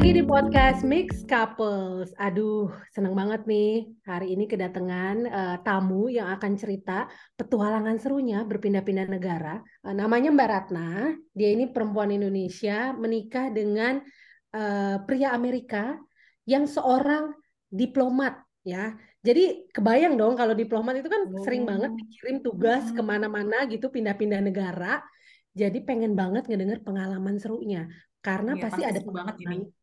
lagi di podcast Mix Couples. Aduh, seneng banget nih hari ini kedatangan uh, tamu yang akan cerita petualangan serunya berpindah-pindah negara. Uh, namanya Mbak Ratna. Dia ini perempuan Indonesia menikah dengan uh, pria Amerika yang seorang diplomat ya. Jadi kebayang dong kalau diplomat itu kan oh. sering banget dikirim tugas ke mana-mana gitu pindah-pindah negara. Jadi pengen banget ngedenger pengalaman serunya karena ya, pasti, pasti ada banget ini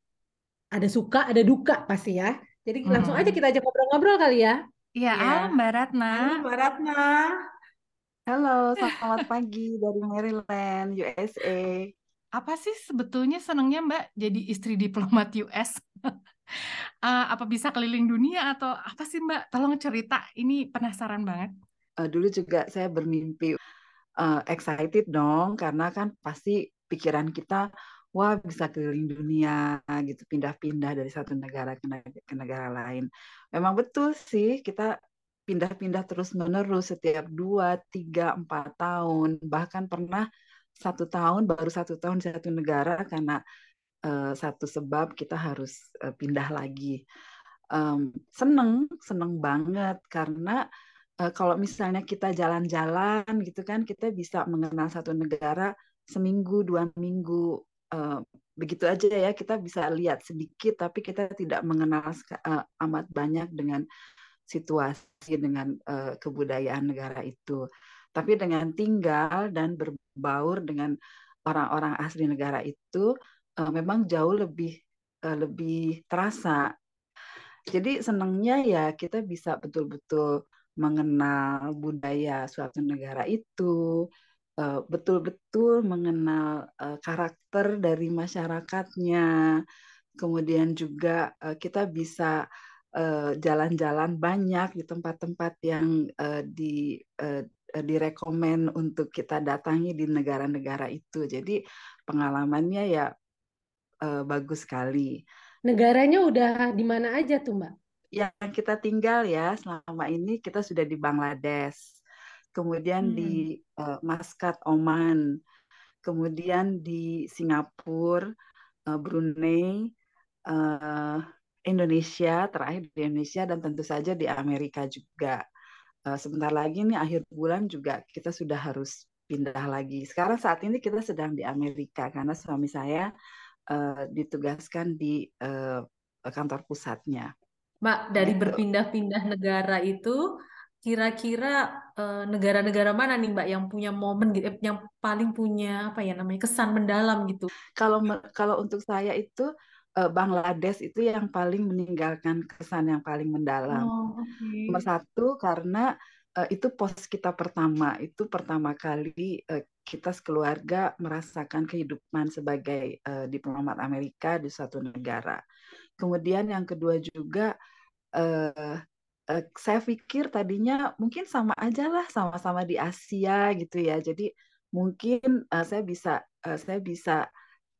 ada suka, ada duka pasti ya. Jadi hmm. langsung aja kita aja ngobrol-ngobrol kali ya. Iya, ya. halo Mbak Ratna. Halo Mbak Ratna. Halo, selamat pagi dari Maryland, USA. Apa sih sebetulnya senangnya Mbak jadi istri diplomat US? uh, apa bisa keliling dunia atau apa sih Mbak? Tolong cerita, ini penasaran banget. Uh, dulu juga saya bermimpi uh, excited dong, karena kan pasti pikiran kita wah bisa keliling dunia gitu pindah-pindah dari satu negara ke, ke negara lain. Memang betul sih kita pindah-pindah terus-menerus setiap dua, tiga, empat tahun, bahkan pernah satu tahun baru satu tahun satu negara karena uh, satu sebab kita harus uh, pindah lagi. Um, seneng, seneng banget karena uh, kalau misalnya kita jalan-jalan gitu kan kita bisa mengenal satu negara seminggu dua minggu uh, begitu aja ya kita bisa lihat sedikit tapi kita tidak mengenal uh, amat banyak dengan situasi dengan uh, kebudayaan negara itu. Tapi dengan tinggal dan berbaur dengan orang-orang asli negara itu uh, memang jauh lebih uh, lebih terasa. Jadi senangnya ya kita bisa betul-betul mengenal budaya suatu negara itu Eh, betul-betul mengenal uh, karakter dari masyarakatnya. Kemudian juga uh, kita bisa jalan-jalan uh, banyak di tempat-tempat yang uh, di uh, direkomen untuk kita datangi di negara-negara itu. Jadi pengalamannya ya uh, bagus sekali. Negaranya udah di mana aja tuh, Mbak? Yang kita tinggal ya selama ini kita sudah di Bangladesh kemudian hmm. di uh, Muscat Oman, kemudian di Singapura, uh, Brunei, uh, Indonesia, terakhir di Indonesia dan tentu saja di Amerika juga. Uh, sebentar lagi nih akhir bulan juga kita sudah harus pindah lagi. Sekarang saat ini kita sedang di Amerika karena suami saya uh, ditugaskan di uh, kantor pusatnya. Mbak, dari gitu. berpindah-pindah negara itu kira-kira uh, negara-negara mana nih Mbak yang punya momen gitu, eh, yang paling punya apa ya namanya kesan mendalam gitu? Kalau kalau untuk saya itu uh, Bangladesh itu yang paling meninggalkan kesan yang paling mendalam. Oh, okay. Nomor satu karena uh, itu pos kita pertama, itu pertama kali uh, kita sekeluarga merasakan kehidupan sebagai uh, diplomat Amerika di suatu negara. Kemudian yang kedua juga uh, uh, saya pikir tadinya mungkin sama aja lah sama-sama di Asia gitu ya. Jadi mungkin uh, saya bisa uh, saya bisa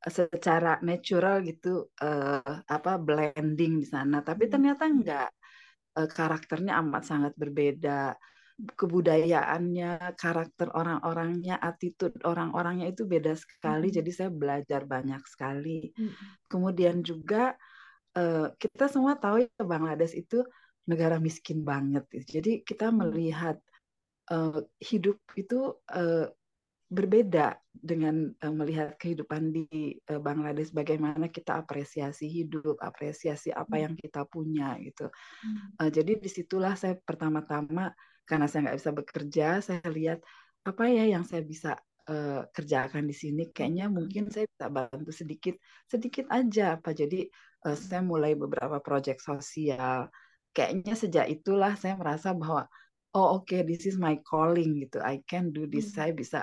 secara natural gitu uh, apa blending di sana. Tapi hmm. ternyata enggak uh, karakternya amat sangat berbeda kebudayaannya, karakter orang-orangnya, attitude orang-orangnya itu beda sekali. Hmm. Jadi saya belajar banyak sekali. Hmm. Kemudian juga uh, kita semua tahu ya Bangladesh itu negara miskin banget. Jadi kita hmm. melihat uh, hidup itu uh, berbeda dengan uh, melihat kehidupan di uh, Bangladesh. Bagaimana kita apresiasi hidup, apresiasi apa hmm. yang kita punya gitu. Uh, jadi di situlah saya pertama-tama karena saya nggak bisa bekerja, saya lihat apa ya yang saya bisa uh, kerjakan di sini. Kayaknya mungkin saya bisa bantu sedikit, sedikit aja apa. Jadi uh, saya mulai beberapa proyek sosial kayaknya sejak itulah saya merasa bahwa oh oke okay, this is my calling gitu. I can do this. Hmm. saya bisa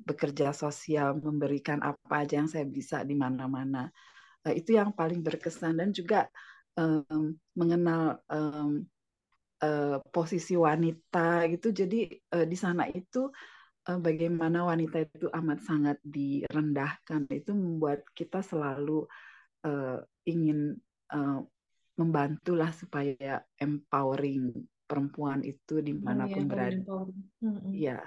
bekerja sosial memberikan apa aja yang saya bisa di mana-mana. Uh, itu yang paling berkesan dan juga um, mengenal um, uh, posisi wanita gitu. Jadi uh, di sana itu uh, bagaimana wanita itu amat sangat direndahkan itu membuat kita selalu uh, ingin uh, membantulah supaya empowering perempuan itu di mana pun oh, ya, berada. Iya.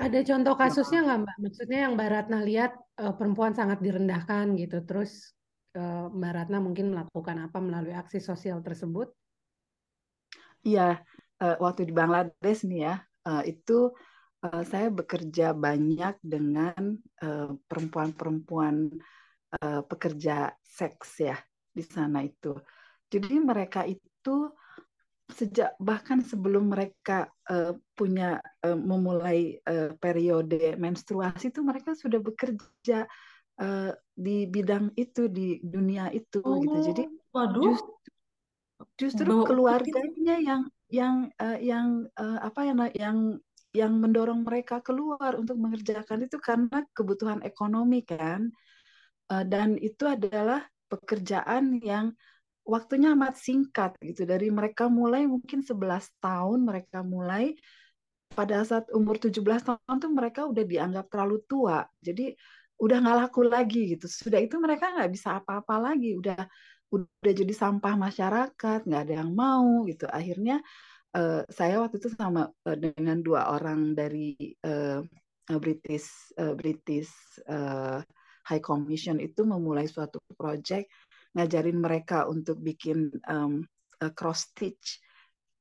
Ada contoh kasusnya nggak Mbak? Maksudnya yang Mbak Ratna lihat uh, perempuan sangat direndahkan gitu, terus uh, Mbak Ratna mungkin melakukan apa melalui aksi sosial tersebut? Iya, uh, waktu di Bangladesh nih ya, uh, itu uh, saya bekerja banyak dengan perempuan-perempuan uh, pekerja seks ya di sana itu. Jadi mereka itu sejak bahkan sebelum mereka uh, punya uh, memulai uh, periode menstruasi itu mereka sudah bekerja uh, di bidang itu di dunia itu oh, gitu. Jadi waduh. justru, justru keluarganya yang yang uh, yang uh, apa ya yang yang mendorong mereka keluar untuk mengerjakan itu karena kebutuhan ekonomi kan. Uh, dan itu adalah pekerjaan yang waktunya amat singkat gitu. Dari mereka mulai mungkin 11 tahun mereka mulai pada saat umur 17 tahun tuh mereka udah dianggap terlalu tua. Jadi udah nggak laku lagi gitu. Sudah itu mereka nggak bisa apa-apa lagi. Udah udah jadi sampah masyarakat nggak ada yang mau gitu. Akhirnya uh, saya waktu itu sama uh, dengan dua orang dari uh, British uh, British uh, High Commission itu memulai suatu project ngajarin mereka untuk bikin um, cross stitch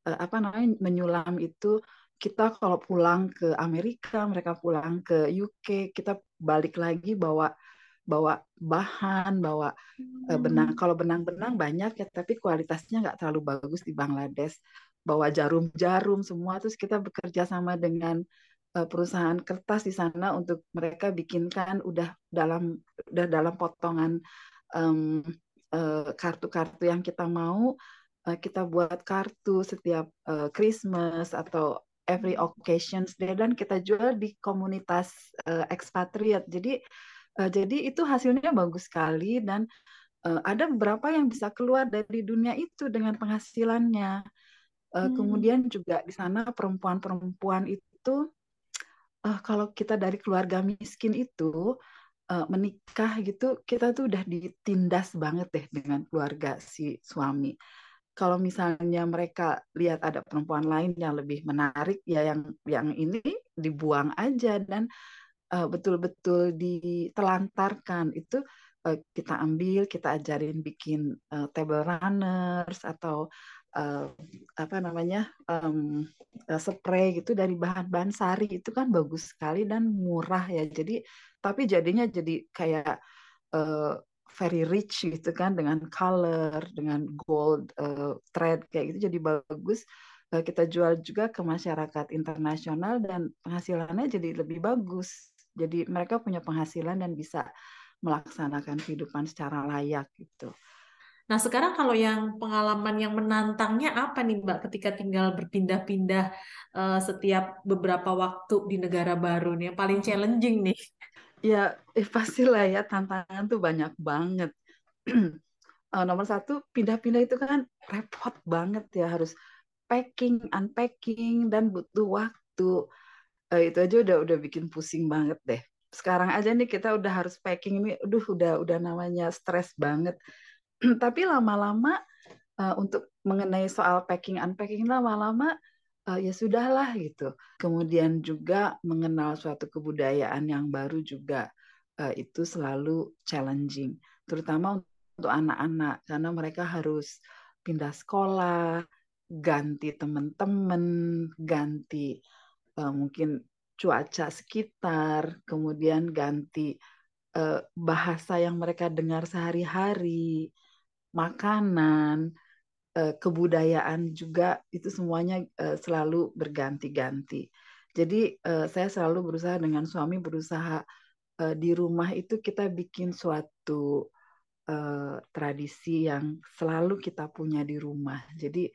uh, apa namanya menyulam itu kita kalau pulang ke Amerika mereka pulang ke UK kita balik lagi bawa bawa bahan bawa hmm. uh, benang kalau benang-benang banyak ya tapi kualitasnya nggak terlalu bagus di Bangladesh bawa jarum-jarum semua terus kita bekerja sama dengan uh, perusahaan kertas di sana untuk mereka bikinkan udah dalam udah dalam potongan um, kartu-kartu yang kita mau uh, kita buat kartu setiap uh, Christmas atau every occasions day dan kita jual di komunitas uh, ekspatriat. Jadi uh, jadi itu hasilnya bagus sekali dan uh, ada beberapa yang bisa keluar dari dunia itu dengan penghasilannya. Uh, hmm. Kemudian juga di sana perempuan-perempuan itu uh, kalau kita dari keluarga miskin itu uh, menikah gitu kita tuh udah ditindas banget deh dengan keluarga si suami. Kalau misalnya mereka lihat ada perempuan lain yang lebih menarik ya yang yang ini dibuang aja dan uh, betul-betul ditelantarkan. Itu uh, kita ambil kita ajarin bikin uh, table runners atau uh, apa namanya um, uh, spray gitu dari bahan-bahan sari. Itu kan bagus sekali dan murah ya. Jadi tapi jadinya jadi kayak uh, very rich gitu kan dengan color dengan gold uh, thread kayak gitu jadi bagus uh, kita jual juga ke masyarakat internasional dan penghasilannya jadi lebih bagus jadi mereka punya penghasilan dan bisa melaksanakan kehidupan secara layak gitu. Nah, sekarang kalau yang pengalaman yang menantangnya apa nih Mbak ketika tinggal berpindah-pindah uh, setiap beberapa waktu di negara baru nih? Yang paling challenging nih? Ya, eh, pastilah ya tantangan tuh banyak banget. uh, nomor satu, pindah-pindah itu kan repot banget ya, harus packing, unpacking, dan butuh waktu. Uh, itu aja udah udah bikin pusing banget deh. Sekarang aja nih kita udah harus packing ini, aduh udah udah namanya stres banget tapi lama-lama uh, untuk mengenai soal packing unpacking lama-lama uh, ya sudahlah gitu. Kemudian juga mengenal suatu kebudayaan yang baru juga uh, itu selalu challenging, terutama untuk anak-anak karena mereka harus pindah sekolah, ganti teman-teman, ganti uh, mungkin cuaca sekitar, kemudian ganti uh, bahasa yang mereka dengar sehari-hari makanan, kebudayaan juga itu semuanya eh, selalu berganti-ganti. Jadi eh, saya selalu berusaha dengan suami berusaha di rumah itu kita bikin suatu tradisi yang selalu kita punya di rumah. Jadi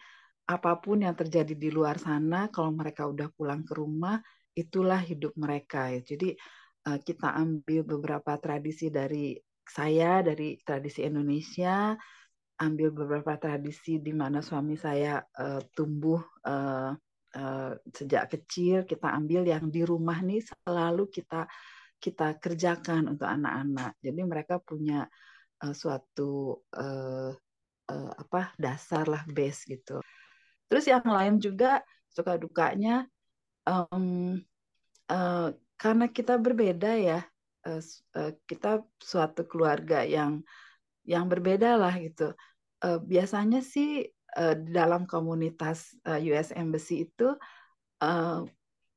apa pun yang terjadi di luar sana, kalau mereka udah pulang ke rumah, itulah hidup mereka. Jadi kita ambil beberapa tradisi dari saya dari tradisi Indonesia, ambil beberapa tradisi di mana suami saya uh, tumbuh uh, uh, sejak kecil kita ambil yang di rumah nih selalu kita kita kerjakan untuk anak-anak. Jadi mereka punya uh, suatu uh, uh, apa dasar lah base gitu. Terus yang lain juga suka dukanya um, uh, karena kita berbeda ya uh, uh, kita suatu keluarga yang yang berbeda lah gitu. Uh, biasanya sih uh, dalam komunitas uh, US Embassy itu uh,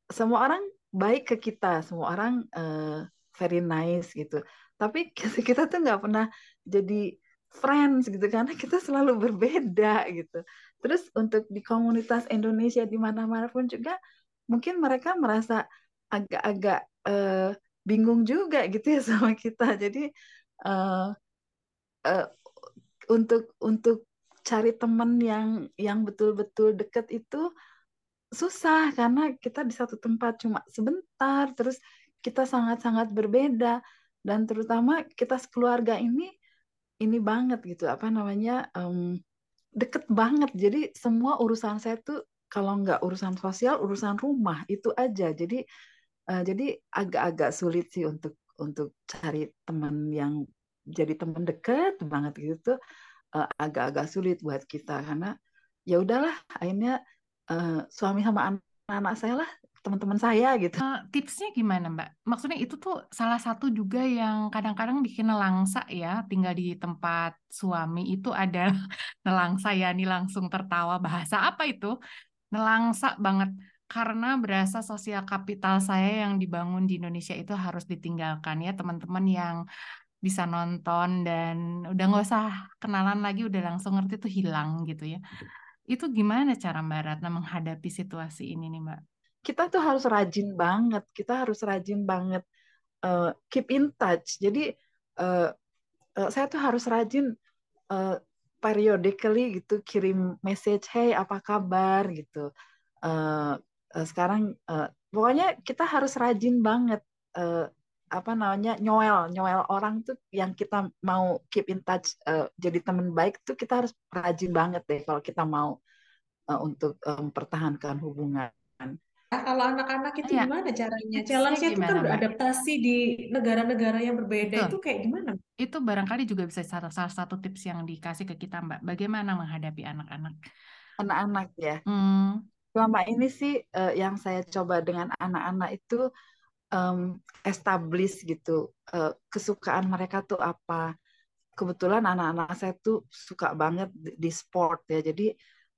semua orang baik ke kita, semua orang uh, very nice gitu. Tapi kita tuh nggak pernah jadi friends gitu karena kita selalu berbeda gitu. Terus untuk di komunitas Indonesia di mana-mana pun juga mungkin mereka merasa agak-agak uh, bingung juga gitu ya sama kita. Jadi uh, uh, untuk untuk cari teman yang yang betul-betul deket itu susah karena kita di satu tempat cuma sebentar terus kita sangat-sangat berbeda. Dan terutama kita sekeluarga ini ini banget gitu apa namanya um, deket banget. Jadi semua urusan saya tuh kalau nggak urusan sosial urusan rumah itu aja. Jadi uh, jadi agak-agak sulit sih untuk untuk cari teman yang jadi teman deket banget gitu uh, agak-agak sulit buat kita karena ya udahlah akhirnya uh, suami sama anak-anak saya lah teman-teman saya gitu. Uh, tipsnya gimana Mbak? Maksudnya itu tuh salah satu juga yang kadang-kadang bikin nelangsa ya, tinggal di tempat suami itu ada nelangsa ya, nih langsung tertawa bahasa apa itu? Nelangsa banget karena berasa sosial kapital saya yang dibangun di Indonesia itu harus ditinggalkan ya teman-teman yang bisa nonton dan udah nggak usah kenalan lagi udah langsung ngerti tuh hilang gitu ya. Itu gimana cara Mbak Ratna menghadapi situasi ini nih Mbak? kita tuh harus rajin banget kita harus rajin banget uh, keep in touch. Jadi uh, uh, saya tuh harus rajin uh, periodically gitu kirim message hey apa kabar? gitu. Uh, uh, sekarang uh, pokoknya kita harus rajin banget uh, apa namanya nyoel nyoel orang tuh yang kita mau keep in touch uh, jadi teman baik tuh kita harus rajin banget deh kalau kita mau uh, untuk mempertahankan um, hubungan Nah, kalau anak-anak itu ya. gimana caranya? Challenge-nya itu kan beradaptasi di negara-negara yang berbeda Betul. itu kayak gimana? Itu barangkali juga bisa salah, salah satu tips yang dikasih ke kita, Mbak. Bagaimana menghadapi anak-anak? Anak-anak ya. Hmm. Selama ini sih uh, yang saya coba dengan anak-anak itu um, establish gitu uh, kesukaan mereka tuh apa. Kebetulan anak-anak saya tuh suka banget di sport ya. Jadi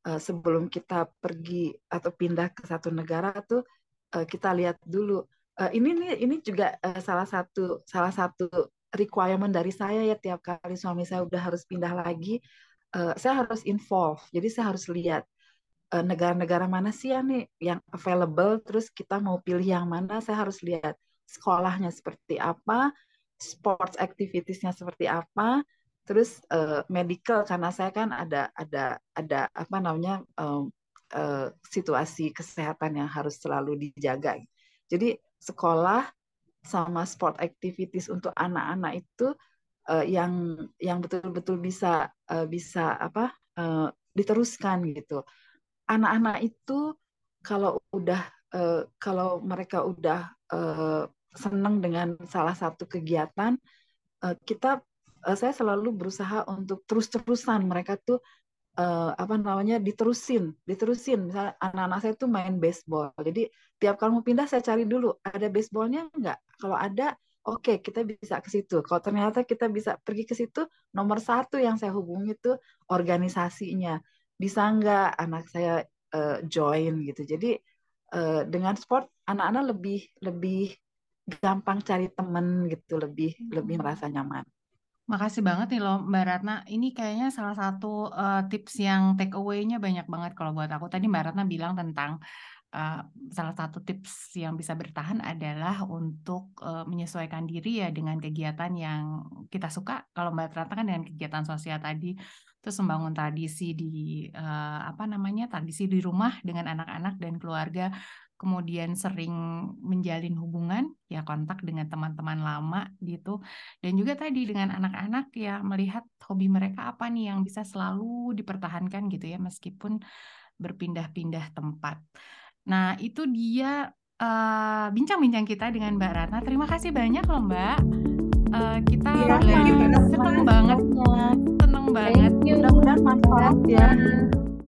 uh, sebelum kita pergi atau pindah ke satu negara tuh uh, kita lihat dulu uh, ini nih ini juga uh, salah satu salah satu requirement dari saya ya tiap kali suami saya udah harus pindah lagi uh, saya harus involve jadi saya harus lihat negara-negara mana sih ya nih yang available terus kita mau pilih yang mana saya harus lihat sekolahnya seperti apa sports activitiesnya seperti apa terus uh, medical karena saya kan ada ada ada apa namanya um, uh, situasi kesehatan yang harus selalu dijaga. Jadi sekolah sama sport activities untuk anak-anak itu uh, yang yang betul-betul bisa uh, bisa apa uh, diteruskan gitu. Anak-anak itu kalau udah uh, kalau mereka udah uh, senang dengan salah satu kegiatan uh, kita uh, saya selalu berusaha untuk terus-terusan mereka tuh uh, apa namanya diterusin, diterusin. Misalnya anak-anak saya tuh main baseball. Jadi tiap kali mau pindah saya cari dulu ada baseballnya enggak. Kalau ada, oke okay, kita bisa ke situ. Kalau ternyata kita bisa pergi ke situ, nomor satu yang saya hubungi itu organisasinya. Bisa enggak anak saya uh, join gitu. Jadi uh, dengan sport anak-anak lebih lebih gampang cari temen gitu, lebih lebih hmm. merasa nyaman. Makasih banget nih loh Mbak Ratna. Ini kayaknya salah satu uh, tips yang take away-nya banyak banget kalau buat aku. Tadi Mbak Ratna bilang tentang uh, salah satu tips yang bisa bertahan adalah untuk uh, menyesuaikan diri ya dengan kegiatan yang kita suka. Kalau Mbak Ratna kan dengan kegiatan sosial tadi, terus membangun tradisi di uh, apa namanya tradisi di rumah dengan anak-anak dan keluarga kemudian sering menjalin hubungan ya kontak dengan teman-teman lama gitu dan juga tadi dengan anak-anak ya melihat hobi mereka apa nih yang bisa selalu dipertahankan gitu ya meskipun berpindah-pindah tempat. Nah, itu dia eh, bincang-bincang uh, kita dengan Mbak Ratna. Terima kasih banyak loh Mbak. Uh, kita ya, senang banget, senang banget. Mudah-mudahan manfaat ya.